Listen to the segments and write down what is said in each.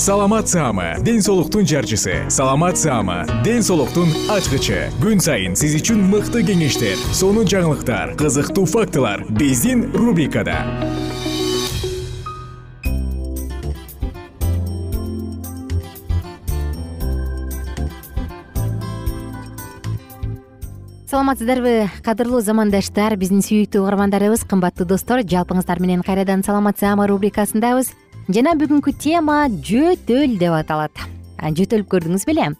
саламат саама ден соолуктун жарчысы. Саламат саама ден соолуктун ачкычы. Күн сайын сиз үчүн мыкты кеңештер сонун жаңылыктар кызыктуу фактылар биздин рубрикада. Саламатсыздарбы кадырлуу замандаштар. Биздин сүйүктүү угармандарыбыз кымбаттуу достор жалпыңыздар менен кайрадан саламат саама рубрикасындабыз жана бүгүнкү тема жөтөл деп аталат. Жөтөлүп көрдүңүз беле?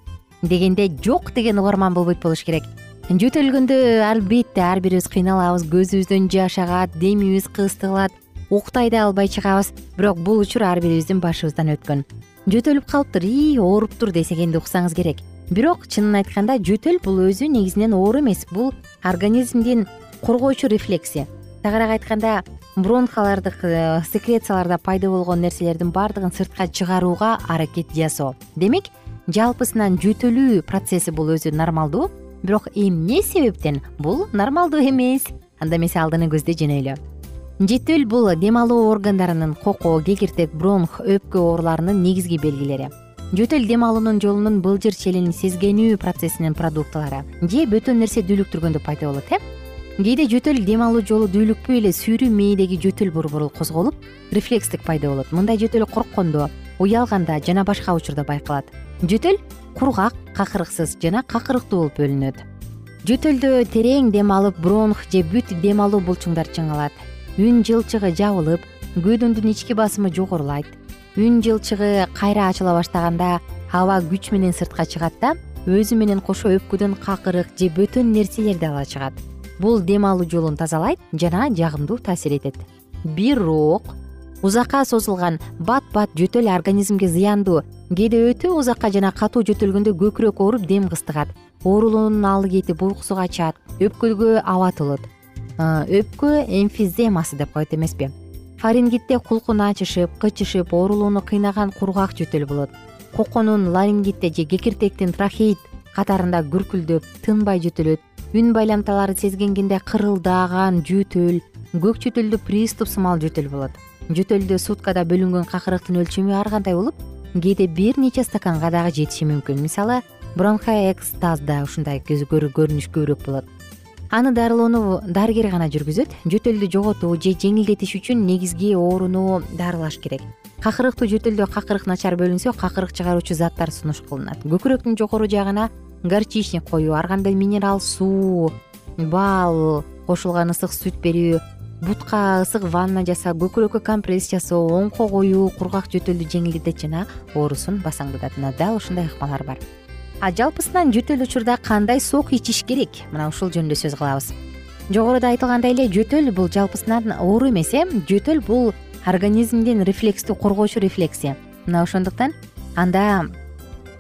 Дегенде жок деген угарман болбойт болуш керек. Жөтөлгөндө албетте ар бирибиз кыйналабыз көзүбүздөн жаш агат демибиз кысталат уктай да албай чыгабыз. Бирок бул учур ар бирибиздин башыбыздан өткөн. Жөтөлүп калыптыр ии ооруптур десек энди уксаңыз керек. Бирок чынын айтканда жөтөл бул өзү негизинен оору эмес бул организмдин коргоочу рефлекси. Тагыраак айтканда бронхаларды э, секрецияларда пайда болгон нерселердин баардыгын сыртка чыгарууга аракет жасоо. Демек жалпысынан жөтөлүү процесси бул өзү нормалдуу бирок эмне себептен бул нормалдуу эмес? Анда эмесе алдыны көздөй жөнөйлү жөтөл бул дем алуу органдарынын кокоо кекиртек бронх өпкө ооруларынын негизги белгилери. Жөтөл дем алуунун жолунун былжыр челин сезгенүү процессинин продуктылары же бөтөн нерсе дүүлүктүргөндө пайда болот э кээде жөтөл дем алуу жолу дүүлүкпөй эле сүйрүү мээдеги жөтөл борбору козголуп рефлекстик пайда болот. Мындай жөтөл корккондо уялганда жана башка учурда байкалат. Жөтөл кургак какырыксыз жана какырыктуу болуп бөлүнөт. Жөтөлдө терең дем алып бронх же бүт дем алуу булчуңдар чыңалат. Үн жылчыгы жабылып көөдөндүн ички басымы жогорулайт. Үн жылчыгы кайра ачыла баштаганда аба күч менен сыртка чыгат да өзү менен кошо өпкөдөн какырык же бөтөн нерселерди ала чыгат бул дем алуу жолун тазалайт жана жагымдуу таасир этет. Бирок узакка созулган бат бат жөтөл организмге зыяндуу кээде өтө узакка жана катуу жөтөлгөндө көкүрөк ооруп дем кыстыгат. Оорулуунун алы кетип уйкусу качат өпкөгө абатылот өпкө эмфиземасы деп коет эмеспи. Фарингитте кулкун ачышып кычышып оорулууну кыйнаган кургак жөтөл болот. Коконун ларингитте же кекиртектин трахеид катарында күркүлдөп тынбай жөтөлөт үн байламталары сезгенгенде кырылдаган жөтөл көк жөтөлдө приступ сымал жөтөл болот. Жөтөлдө суткада бөлүнгөн какырыктын өлчөмү ар кандай болуп кээде бир нече стаканга дагы жетиши мүмкүн. Мисалы бронхоэкстазда ушундай көрүнүш көбүрөөк болот. Аны дарылоону дарыгер гана жүргүзөт. Жөтөлдү жоготуу же жеңилдетиш үчүн негизги ооруну дарылаш керек. Какырыктуу жөтөлдө какырык начар бөлүнсө какырык чыгаруучу заттар сунуш кылынат. Көкүрөктүн жогору жагына горчичник коюу ар кандай минерал суу бал кошулган ысык сүт берүү бутка ысык ванна жасап көкүрөккө компресс жасоо оңко коюу кургак жөтөлдү жеңилдетет жана оорусун басаңдатат мына дал ушундай ыкмалар бар. А жалпысынан жөтөл учурда кандай сок ичиш керек? Мына ушул жөнүндө сөз кылабыз. Жогоруда айтылгандай эле жөтөл бул жалпысынан оору эмес э? Жөтөл бул организмдин рефлекстүү коргоочу рефлекси. Мына ошондуктан анда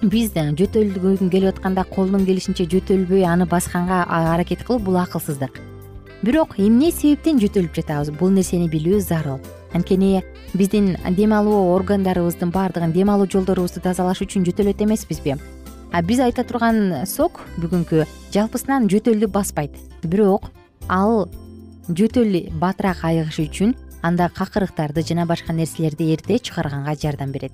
биз жөтөлгүң келип атканда колдон келишинче жөтөлбөй аны басканга аракет кылуу бул акылсыздык. Бирок эмне себептен жөтөлүп жатабыз? Бул нерсени билүү зарыл. Анткени биздин дем алуу органдарыбыздын баардыгын дем алуу жолдорубузду тазалаш үчүн жөтөлөт эмеспизби? А биз айта турган сок бүгүнкү жалпысынан жөтөлдү баспайт. Бирок ал жөтөл батыраак айыгыш үчүн анда какырыктарды жана башка нерселерди эрте чыгарганга жардам берет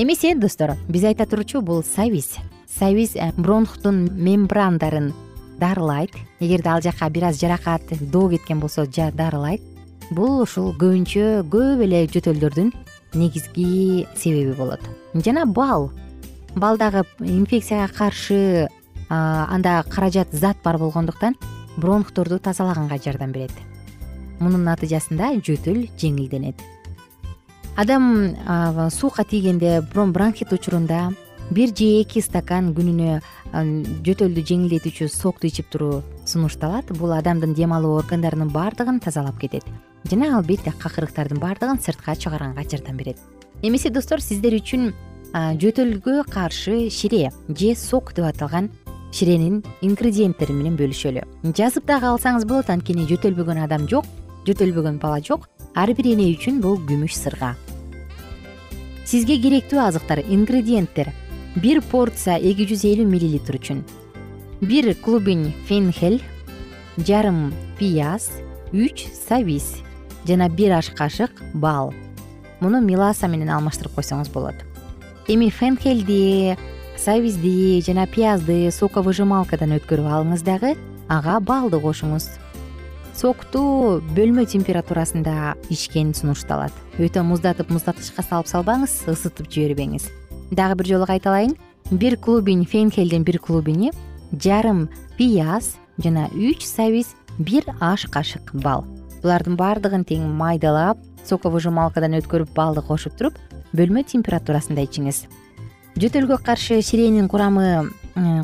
эмесе достор биз айта турчу бул сабиз сабиз э, бронхтун мембрандарын дарылайт. Эгерде ал жака бир аз жаракат доо кеткен болсо дарылайт. Бул ушул көбүнчө көп эле жөтөлдөрдүн негизги себеби болот. Жана бал. Балдагы инфекцияга каршы анда каражат зат бар болгондуктан бронхторду тазалаганга жардам берет. Мунун натыйжасында жөтөл жеңилденет адам суукка тийгенде бронхит учурунда бир же эки стакан күнүнө жөтөлдү жеңилдетүүчү сокту ичип туруу сунушталат. Бул адамдын дем алуу органдарынын баардыгын тазалап кетет. Жана албетте какырыктардын баардыгын сыртка чыгарганга жардам берет. Эмесе достор сиздер үчүн жөтөлгө каршы шире же сок деп аталган ширенин ингредиенттери менен бөлүшөлү. Жазып дагы алсаңыз болот анткени жөтөлбөгөн адам жок жөтөлбөгөн бала жок ар бир эне үчүн бул күмүш сырга. Сизге керектүү азыктар ингредиенттер. Бир порция эки жүз элүү миллилитр үчүн. Бир клубень фенхель жарым пияз үч сабиз жана бир аш кашык бал. Муну меласа менен алмаштырып койсоңуз болот. Эми фенхелди сабизди жана пиязды соковыжималкадан өткөрүп алыңыз дагы ага балды кошуңуз сокту бөлмө температурасында ичкен сунушталат. Өтө муздатып муздатгычка салып салбаңыз ысытып жибербеңиз. Дагы бир жолу кайталайын. Бир клубень фенхелдин бир клубени жарым пияз жана үч сабиз бир аш кашык бал. Булардын баардыгын тең майдалап соковыжималкадан өткөрүп балды кошуп туруп бөлмө температурасында ичиңиз. Жөтөлгө каршы ширенин курамы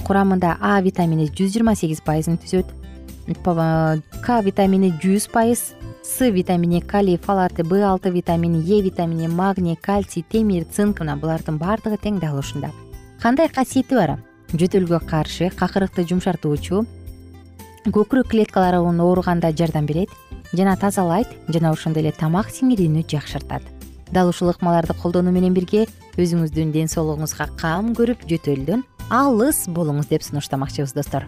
курамында а витамини жүз жыйырма сегиз пайызын түзөт к витамини жүз пайыз с витамини калий фалаты б алты витамини е витамини магний кальций темир цинк мына булардын баардыгы тең дал ушунда. Кандай касиети бар? Жөтөлгө каршы какырыкты жумшартуучу көкүрөк клеткаларын ооруганда жардам берет жана тазалайт жана ошондой эле тамак сиңирүүнү жакшыртат. Дал ушул ыкмаларды колдонуу менен бирге өзүңүздүн ден соолугуңузга кам көрүп жөтөлдөн алыс болуңуз деп сунуштамакчыбыз достор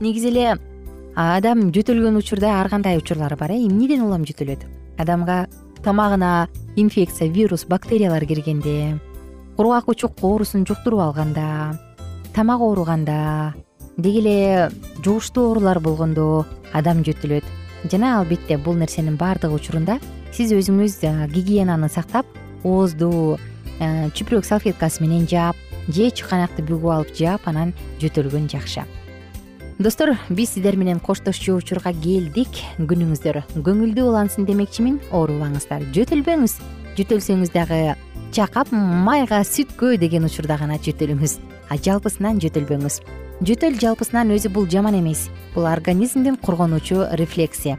негизи эле адам жөтөлгөн учурда ар кандай учурлар бар э? Эмнеден улам жөтөлөт? Адамга тамагына инфекция вирус бактериялар киргенде кургак учук оорусун жуктуруп алганда тамак ооруганда деги эле жугуштуу оорулар болгондо адам жөтөлөт. Жана албетте бул нерсенин баардыгы учурунда сиз өзүңүз гигиенаны сактап оозду чүпүрөк салфеткасы менен жаап же чыканакты бүгүп алып жаап анан жөтөлгөн жакшы достор биз сиздер менен коштошчу учурга келдик. Күнүңүздөр көңүлдүү улансын демекчимин. Оорубаңыздар жөтөлбөңүз жөтөлсөңүз дагы чакап майга сүткө деген учурда гана жөтөлүңүз а жалпысынан жөтөлбөңүз жөтөл жалпысынан өзү бул жаман эмес. Бул организмдин коргонуучу рефлексия.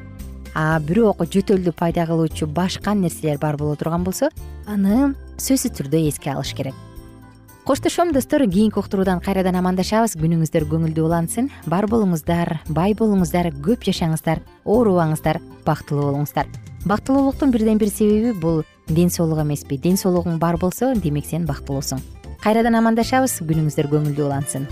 А бирок жөтөлдү пайда кылуучу башка нерселер бар боло турган болсо аны сөзсүз түрдө эске алыш керек коштошом достор кийинки уктуруудан кайрадан амандашабыз. Күнүңүздөр көңүлдүү улансын. Бар болуңуздар бай болуңуздар көп жашаңыздар оорубаңыздар бактылуу болуңуздар. Бактылуулуктун бирден бир себеби бул ден соолук эмеспи. Ден соолугуң бар болсо демек сен бактылуусуң. Кайрадан амандашабыз. Күнүңүздөр көңүлдүү улансын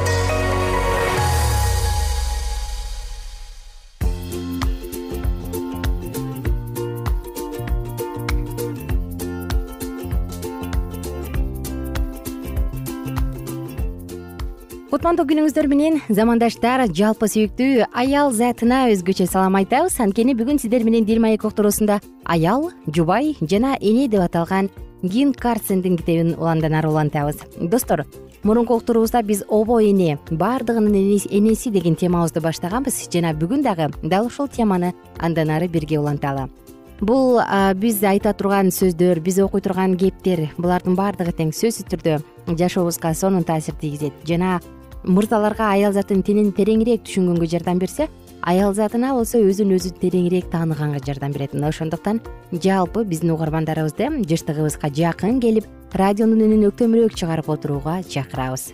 кутмандуу күнүңүздөр менен замандаштар жалпы сүйүктүү аял затына өзгөчө салам айтабыз. Анткени бүгүн сиздер менен дил маек уктуруусунда аял жубай жана эне деп аталган кин карсендин китебин улантабыз. Достор мурунку уктуруубузда биз обо эне баардыгынын энеси деген темабызды баштаганбыз жана бүгүн дагы дал ушул теманы андан ары бирге уланталы. Бул биз айта турган сөздөр биз окуй турган кептер булардын баардыгы тең сөзсүз түрдө жашообузга сонун таасир тийгизет жана мырзаларга аял затын тереңирээк түшүнгөнгө жардам берсе аял затына болсо өзүн өзү тереңирээк тааныганга жардам берет. Мына ошондуктан жалпы биздин угармандарыбызды жыштыгыбызга жакын келип радионун үнүн өктөмүрөөк чыгарып отурууга чакырабыз.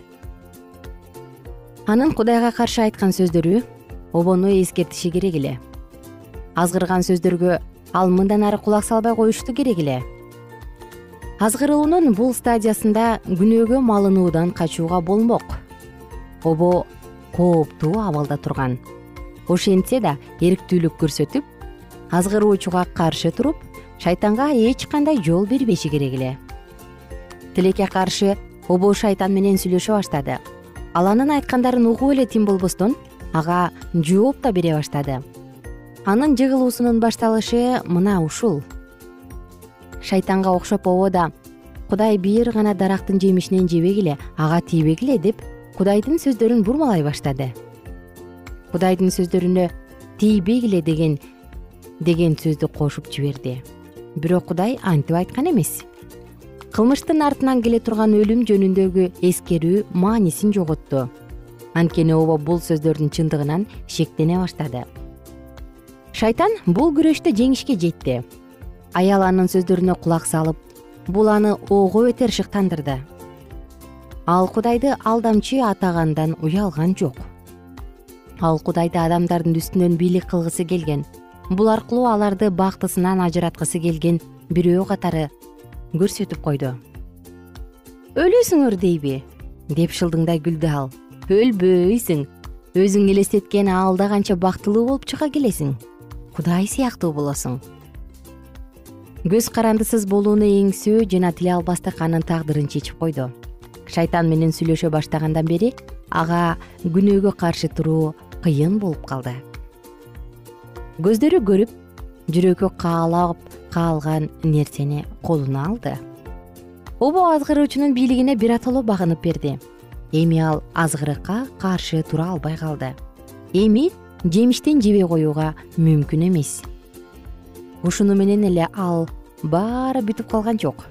Анын кудайга каршы айткан сөздөрү обону эскертиши керек эле. Азгырган сөздөргө ал мындан ары кулак салбай коюшту керек эле. Азгырылуунун бул стадиясында күнөөгө малынуудан качууга болмок обо кооптуу абалда турган. Ошентсе да эрктүүлүк көрсөтүп азгыруучуга каршы туруп шайтанга эч кандай жол бербеши керек эле. Тилекке каршы обо шайтан менен сүйлөшө баштады. Ал анын айткандарын угуп эле тим болбостон ага жооп да бере баштады. Анын жыгылуусунун башталышы мына ушул. Шайтанга окшоп обо да кудай бир гана дарактын жемишинен жебегиле ага тийбегиле деп кудайдын сөздөрүн бурмалай баштады. Кудайдын сөздөрүнө тийбегиле деген деген сөздү кошуп жиберди. Бирок кудай антип айткан эмес. Кылмыштын артынан келе турган өлүм жөнүндөгү эскерүү маанисин жоготту анткени обо бул сөздөрдүн чындыгынан шектене баштады. Шайтан бул күрөштө жеңишке жетти. Аял анын сөздөрүнө кулак салып бул аны ого бетер шыктандырды ал кудайды алдамчы атагандан уялган жок. Ал кудайды адамдардын үстүнөн бийлик кылгысы келген бул аркылуу аларды бактысынан ажыраткысы келген бирөө катары көрсөтүп койду. Өлөсүңөр дейби деп шылдыңдай күлдү ал. Өлбөйсүң өзүң элестеткен аалда канча бактылуу болуп чыга келесиң. Кудай сыяктуу болосуң көз карандысыз болууну эңсөө жана тиле албастык анын тагдырын чечип койду шайтан менен сүйлөшө баштагандан бери ага күнөөгө каршы туруу кыйын болуп калды. Көздөрү көрүп жүрөгү каалап каалган нерсени колуна алды. Обо азгыруучунун бийлигине биротоло багынып берди. Эми ал азгырыкка каршы тура албай калды. Эми жемиштен жебей коюуга мүмкүн эмес. Ушуну менен эле ал баары бүтүп калган жок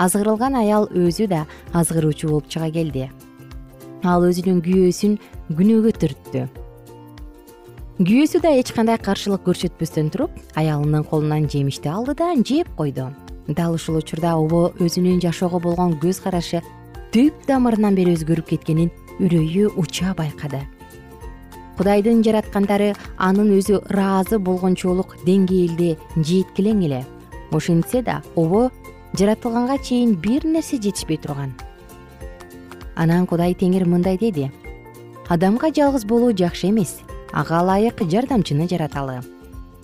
азгырылган аял өзү да азгыруучу болуп чыга келди. Ал өзүнүн күйөөсүн күнөөгө түрттү. Күйөөсү да эч кандай каршылык көрсөтпөстөн туруп аялынын колунан жемишти алды да жеп койду. Дал ушул учурда обо өзүнүн жашоого болгон көз карашы түп тамырынан бери өзгөрүп кеткенин үрөйү уча байкады. Кудайдын жараткандары анын өзү ыраазы болгончолук деңгээлде жеткилең эле. Ошентсе да обо жаратылганга чейин бир нерсе жетишпей турган. Анан кудай теңир мындай деди. Адамга жалгыз болуу жакшы эмес ага ылайык жардамчыны жараталы.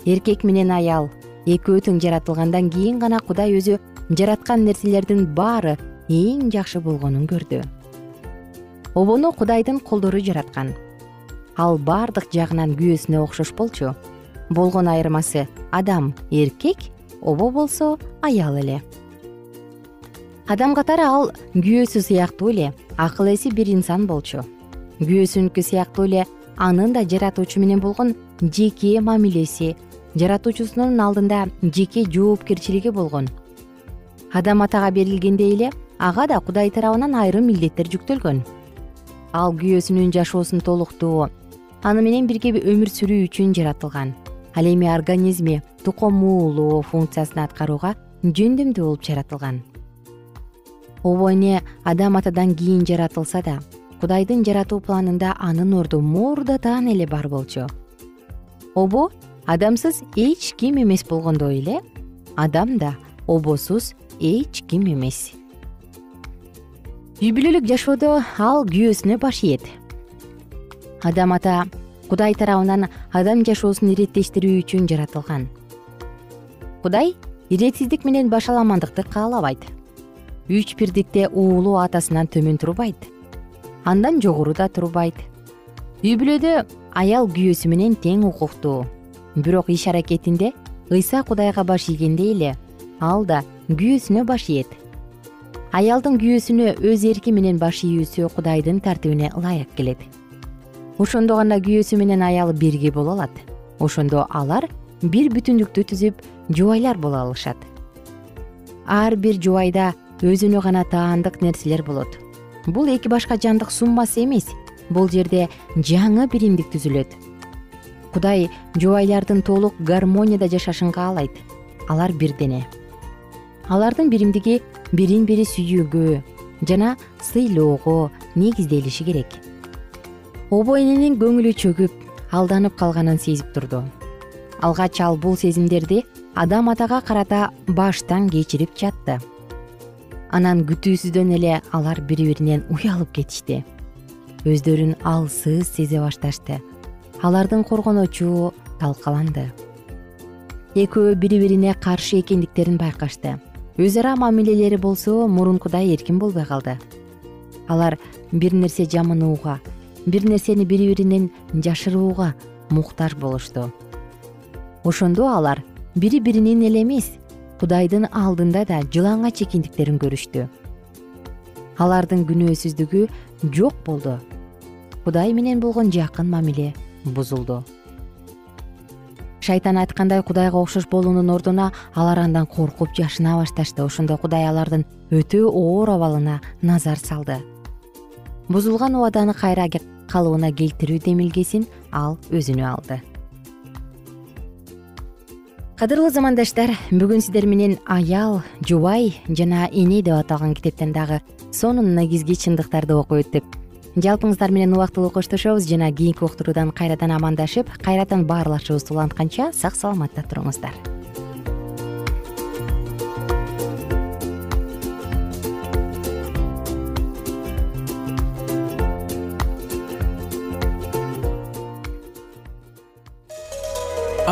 Эркек менен аял экөө тең жаратылгандан кийин гана кудай өзү жараткан нерселердин баары эң жакшы болгонун көрдү. Обону кудайдын колдору жараткан. Ал баардык жагынан күйөөсүнө окшош болчу. Болгон айырмасы адам эркек обо болсо аял эле адам катары ал күйөөсү сыяктуу эле акыл эси бир инсан болчу. Күйөөсүнүкү сыяктуу эле анын да жаратуучу менен болгон жеке мамилеси жаратуучусунун алдында жеке жоопкерчилиги болгон. Адам атага берилгендей эле ага да кудай тарабынан айрым милдеттер жүктөлгөн. Ал күйөөсүнүн жашоосун толуктоо аны менен бирге өмүр сүрүү үчүн жаратылган. Ал эми организми тукум уулоо функциясын аткарууга жөндөмдүү болуп жаратылган обо эне адам атадан кийин жаратылса да кудайдын жаратуу планында анын орду мурдатан эле бар болчу. Обо адамсыз эч ким эмес болгондой эле адам да обосуз эч ким эмес. Үй бүлөлүк жашоодо ал күйөөсүнө баш ийет. Адам ата кудай тарабынан адам жашоосун иреттештирүү үчүн жаратылган. Кудай иретсиздик менен башаламандыкты каалабайт үч бирдикте уулу атасынан төмөн турбайт. Андан жогору да турбайт. Үй бүлөдө аял күйөөсү менен тең укуктуу. Бирок иш аракетинде ыйса кудайга баш ийгендей эле ал да күйөөсүнө баш ийет. Аялдын күйөөсүнө өз эрки менен баш ийүүсү кудайдын тартибине ылайык келет. Ошондо гана күйөөсү менен аял бирге боло алат. Ошондо алар бир бүтүндүктү түзүп жубайлар боло алышат. Ар бир жубайда өзүнө гана таандык нерселер болот. Бул эки башка жандык суммасы эмес. Бул жерде жаңы биримдик түзүлөт. Кудай жубайлардын толук гармонияда жашашын каалайт алар бир дене алардын биримдиги бирин бири сүйүүгө жана сыйлоого негизделиши керек. Обо эненин көңүлү чөгүп алданып калганын сезип турду. Алгач ал бул сезимдерди адам атага карата баштан кечирип жатты анан күтүүсүздөн эле алар бири биринен уялып кетишти. Өздөрүн алсыз сезе башташты. Алардын коргонучу талкаланды. Экөө бири бирине каршы экендиктерин байкашты. Өз ара мамилелери болсо мурункудай эркин болбой калды. Алар бир нерсе жамынууга бир нерсени бири биринен жашырууга муктаж болушту. Ошондо алар бири биринин эле эмес кудайдын алдында да жылаңач экендиктерин көрүштү. Алардын күнөөсүздүгү жок болду. Кудай менен болгон жакын мамиле бузулду. Шайтан айткандай кудайга окшош болуунун ордуна алар андан коркуп жашына башташты. Ошондо кудай алардын өтө оор абалына назар салды. Бузулган убаданы кайра калыбына келтирүү демилгесин ал өзүнө алды кадырлуу замандаштар бүгүн сиздер менен аял жубай жана эне деп аталган китептен дагы сонун негизги чындыктарды окуп өттүк жалпыңыздар менен убактылуу коштошобуз жана кийинки уктуруудан кайрадан амандашып кайрадан баарлашыбызды улантканча сак саламатта туруңуздар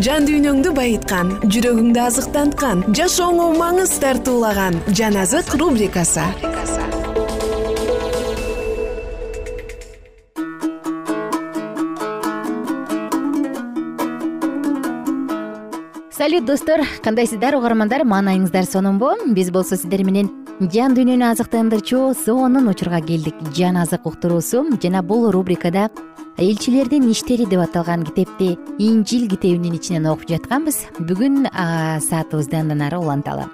жан дүйнөңдү байыткан жүрөгүңдү азыктанткан жашооңо маңыз тартуулаган жан азык рубрикасы. Салют достор. Кандайсыздар угармандар? Маанайыңыздар сонунбу? Биз болсо сиздер менен жан дүйнөнү азыктандырчу сонун учурга келдик. Жан азык уктуруусу жана бул рубрикада элчилердин иштери деп аталган китепти инжил китебинин ичинен окуп жатканбыз. Бүгүн саатыбызды андан ары уланталы.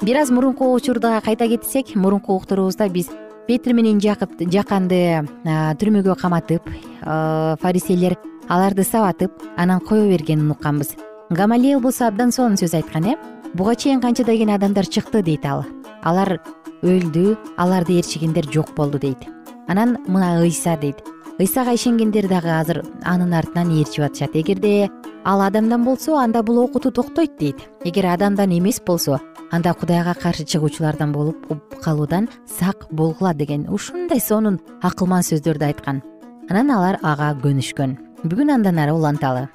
Бир аз мурунку учурда кайта кетсек мурунку уктуруубузда биз петир менен жакып жаканды түрмөгө каматып фарисейлер аларды сабатып анан кое бергенин укканбыз. Гамалиэл болсо абдан сонун сөз айткан э? Буга чейин канча деген адамдар чыкты дейт ал. Алар өлдү аларды ээрчигендер жок болду дейт. Анан мына ыйса дейт ыйсага ишенгендер дагы азыр анын артынан ээрчип атышат. Эгерде ал адамдан болсо анда бул окутуу токтойт дейт. Эгер адамдан эмес болсо анда кудайга каршы чыгуучулардан болуп калуудан сак болгула деген ушундай сонун акылман сөздөрдү айткан. Анан алар ага көнүшкөн. Бүгүн андан ары уланталы.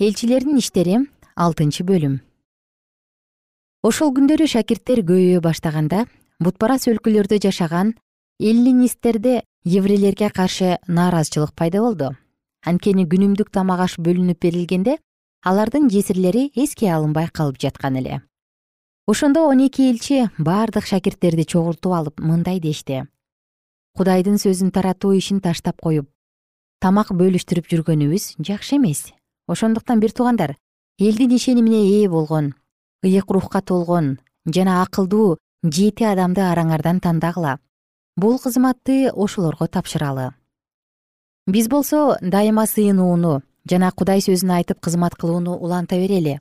Элчилердин иштери алтынчы бөлүм. Ошол күндөрү шакирттер көбөйө баштаганда бутпарас өлкөлөрдө жашаган эллинисттерде еврейлерге каршы нааразычылык пайда болду. Анткени күнүмдүк тамак аш бөлүнүп берилгенде алардын жесирлери эске алынбай калып жаткан эле. Ошондо он эки элчи бардык шакирттерди чогултуп алып мындай дешти. Кудайдын сөзүн таратуу ишин таштап коюп тамак бөлүштүрүп жүргөнүбүз жакшы эмес. Ошондуктан бир туугандар элдин ишенимине ээ болгон ыйык рухка толгон жана акылдуу жети адамды араңардан тандагыла бул кызматты ошолорго тапшыралы. Биз болсо дайыма сыйынууну жана кудай сөзүн айтып кызмат кылууну уланта берели.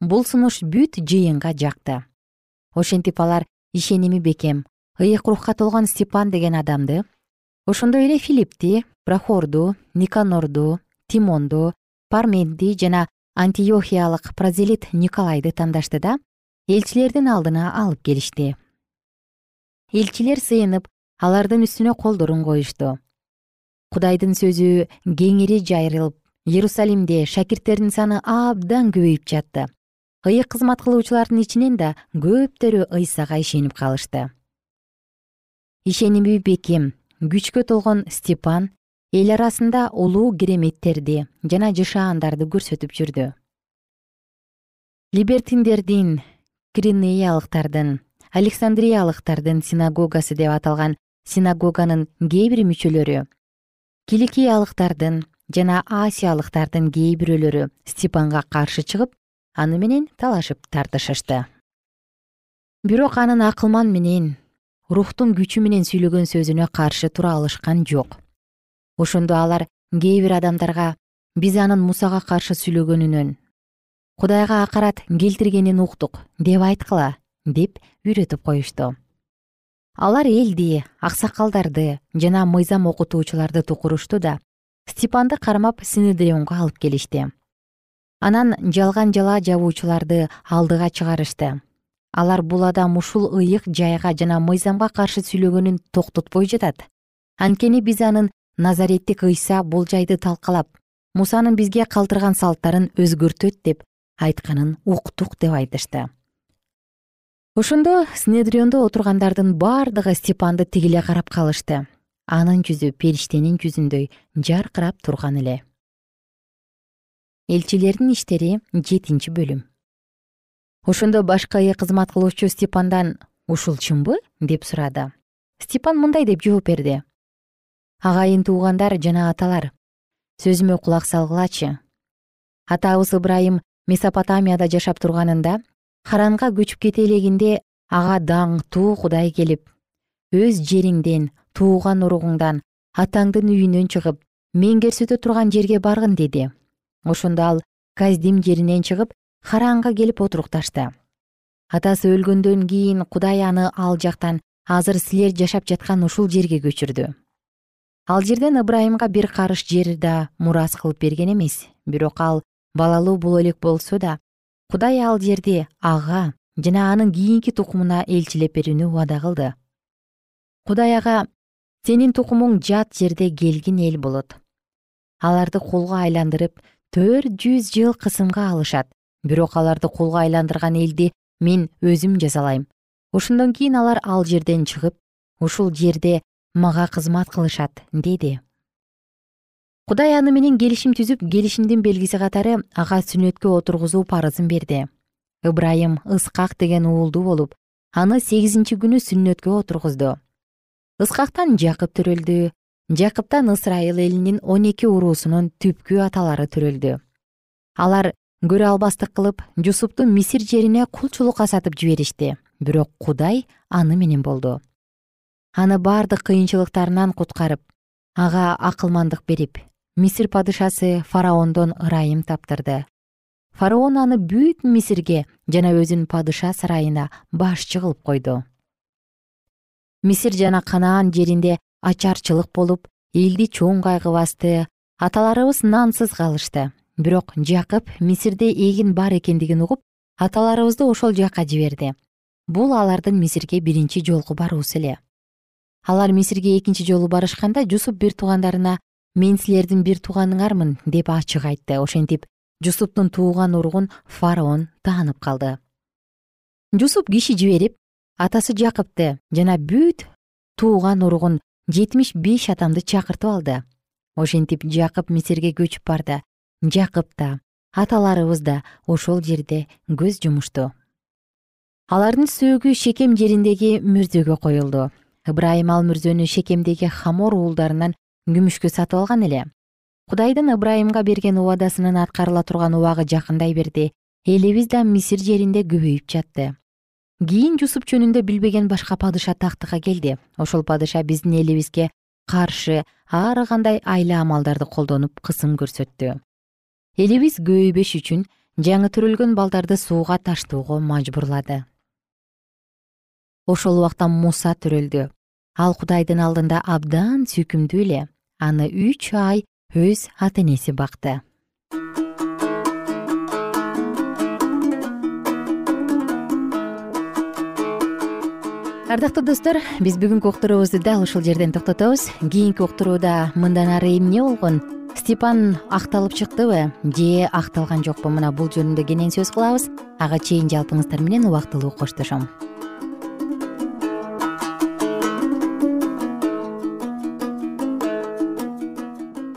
Бул сунуш бүт жыйынга жакты. Ошентип алар ишеними бекем ыйык рухка толгон степан деген адамды ошондой эле филиппти прохорду никанорду тимонду парменди жана антиохиялык прозелит николайды тандашты да элчилердин алдына алып келишти элчилер сыйынып алардын үстүнө колдорун коюшту. Кудайдын сөзү кеңири жайрылып иерусалимде шакирттердин саны абдан көбөйүп жатты. Ыйык кызмат кылуучулардын ичинен да көптөрү ыйсага ишенип калышты. Ишеними бекем күчкө толгон степан эл арасында улуу кереметтерди жана жышаандарды көрсөтүп жүрдү. Либертиндердин кринеялыктардын александриялыктардын синагогасы деп аталган синагоганын кээ бир мүчөлөрү киликиялыктардын жана асиялыктардын кээ бирөөлөрү степанга каршы чыгып аны менен талашып тартышышты. Бирок анын акылман менен рухтун күчү менен сүйлөгөн сөзүнө каршы тура алышкан жок. Ошондо алар кээ бир адамдарга биз анын мусага каршы сүйлөгөнүнөн кудайга акарат келтиргенин уктук деп айткыла деп үйрөтүп коюшту. Алар элди аксакалдарды жана мыйзам окутуучуларды тукурушту да степанды кармап синедрионго алып келишти. Анан жалган жала жабуучуларды алдыга чыгарышты. Алар бул адам ушул ыйык жайга жана мыйзамга каршы сүйлөгөнүн токтотпой жатат. Анткени биз анын назареттик ыйса бул жайды талкалап мусанын бизге калтырган салттарын өзгөртөт деп айтканын уктук деп айтышты ошондо снедриондо отургандардын бардыгы степанды тигиле карап калышты. Анын жүзү периштенин жүзүндөй жаркырап турган эле. Элчилердин иштери жетинчи бөлүм. Ошондо башкы ыйык кызмат кылуучу степандан ушул чынбы? деп сурады. Степан мындай деп жооп берди. Агайын туугандар жана аталар сөзүмө кулак салгылачы. Атабыз ыбрайым месопотамияда жашап турганында харанга көчүп кете элегинде ага даңктуу кудай келип өз жериңден тууган уругуңдан атаңдын үйүнөн чыгып мен көрсөтө турган жерге баргын деди. Ошондо ал каздим жеринен чыгып харанга келип отурукташты атасы өлгөндөн кийин кудай аны ал жактан азыр силер жашап жаткан ушул жерге көчүрдү. Ал жерден ыбрайымга бир карыш жер да мурас кылып берген эмес. Бирок ал балалуу боло элек болсо да кудай ал жерди ага жана анын кийинки тукумуна элчилеп берүүнү убада кылды. Кудай ага сенин тукумуң жат жерде келгин эл болот. Аларды кулга айландырып төрт жүз жыл кысымга алышат. Бирок аларды кулга айландырган элди мен өзүм жазалайм ошондон кийин алар ал жерден чыгып ушул жерде мага кызмат кылышат деди кудай аны менен келишим түзүп келишимдин белгиси катары ага сүннөткө отургузуу парызын берди. Ыбрайым ыскак деген уулду болуп аны сегизинчи күнү сүннөткө отургузду. Ыскактан жакып төрөлдү жакыптан ысрайыл элинин он эки уруусунун түпкү аталары төрөлдү. Алар көрө албастык кылып жусупту мисир жерине кулчулукка сатып жиберишти бирок кудай аны менен болду. Аны бардык кыйынчылыктарынан куткарып ага акылмандык берип мисир падышасы фараондон ырайым таптырды. Фараон аны бүт мисирге жана өзүнүн падыша сарайына башчы кылып койду. Мисир жана канаан жеринде ачарчылык болуп элди чоң кайгы басты аталарыбыз нансыз калышты. Бирок жакып мисирде эгин бар экендигин угуп аталарыбызды ошол жакка жиберди. Бул алардын мисирге биринчи жолку баруусу эле. Алар мисирге экинчи жолу барышканда жусуп бир туугандарына мен силердин бир тууганыңармын деп ачык айтты. Ошентип жусуптун тууган уругун фараон таанып калды. Жусуп киши жиберип атасы жакыпты жана бүт тууган уругун жетимиш беш адамды чакыртып алды. Ошентип жакып мисирге көчүп барды. Жакып да аталарыбыз да ошол жерде көз жумушту. Алардын сөөгү шекем жериндеги мүрзөгө коюлду. Ыбрайым ал мүрзөнү шекемдеги хамор уулдарынан күмүшкө сатып алган эле. Кудайдын ыбрайымга берген убадасынын аткарыла турган убагы жакындай берди. Элибиз да мисир жеринде көбөйүп жатты. Кийин жусуп жөнүндө билбеген башка падыша тактыкка келди. Ошол падыша биздин элибизге каршы ар кандай айла амалдарды колдонуп кысым көрсөттү. Элибиз көбөйбөш үчүн жаңы төрөлгөн балдарды сууга таштоого мажбурлады. Ошол убакта муса төрөлдү ал кудайдын алдында абдан сүйкүмдүү эле аны үч ай өз ата энеси бакты. Ардактуу достор биз бүгүнкү уктуруубузду дал ушул жерден токтотобуз. Кийинки уктурууда мындан ары эмне болгон? Степан акталып чыктыбы? Же акталган жокпу? Мына бул жөнүндө кенен сөз кылабыз. Ага чейин жалпыңыздар менен убактылуу коштошом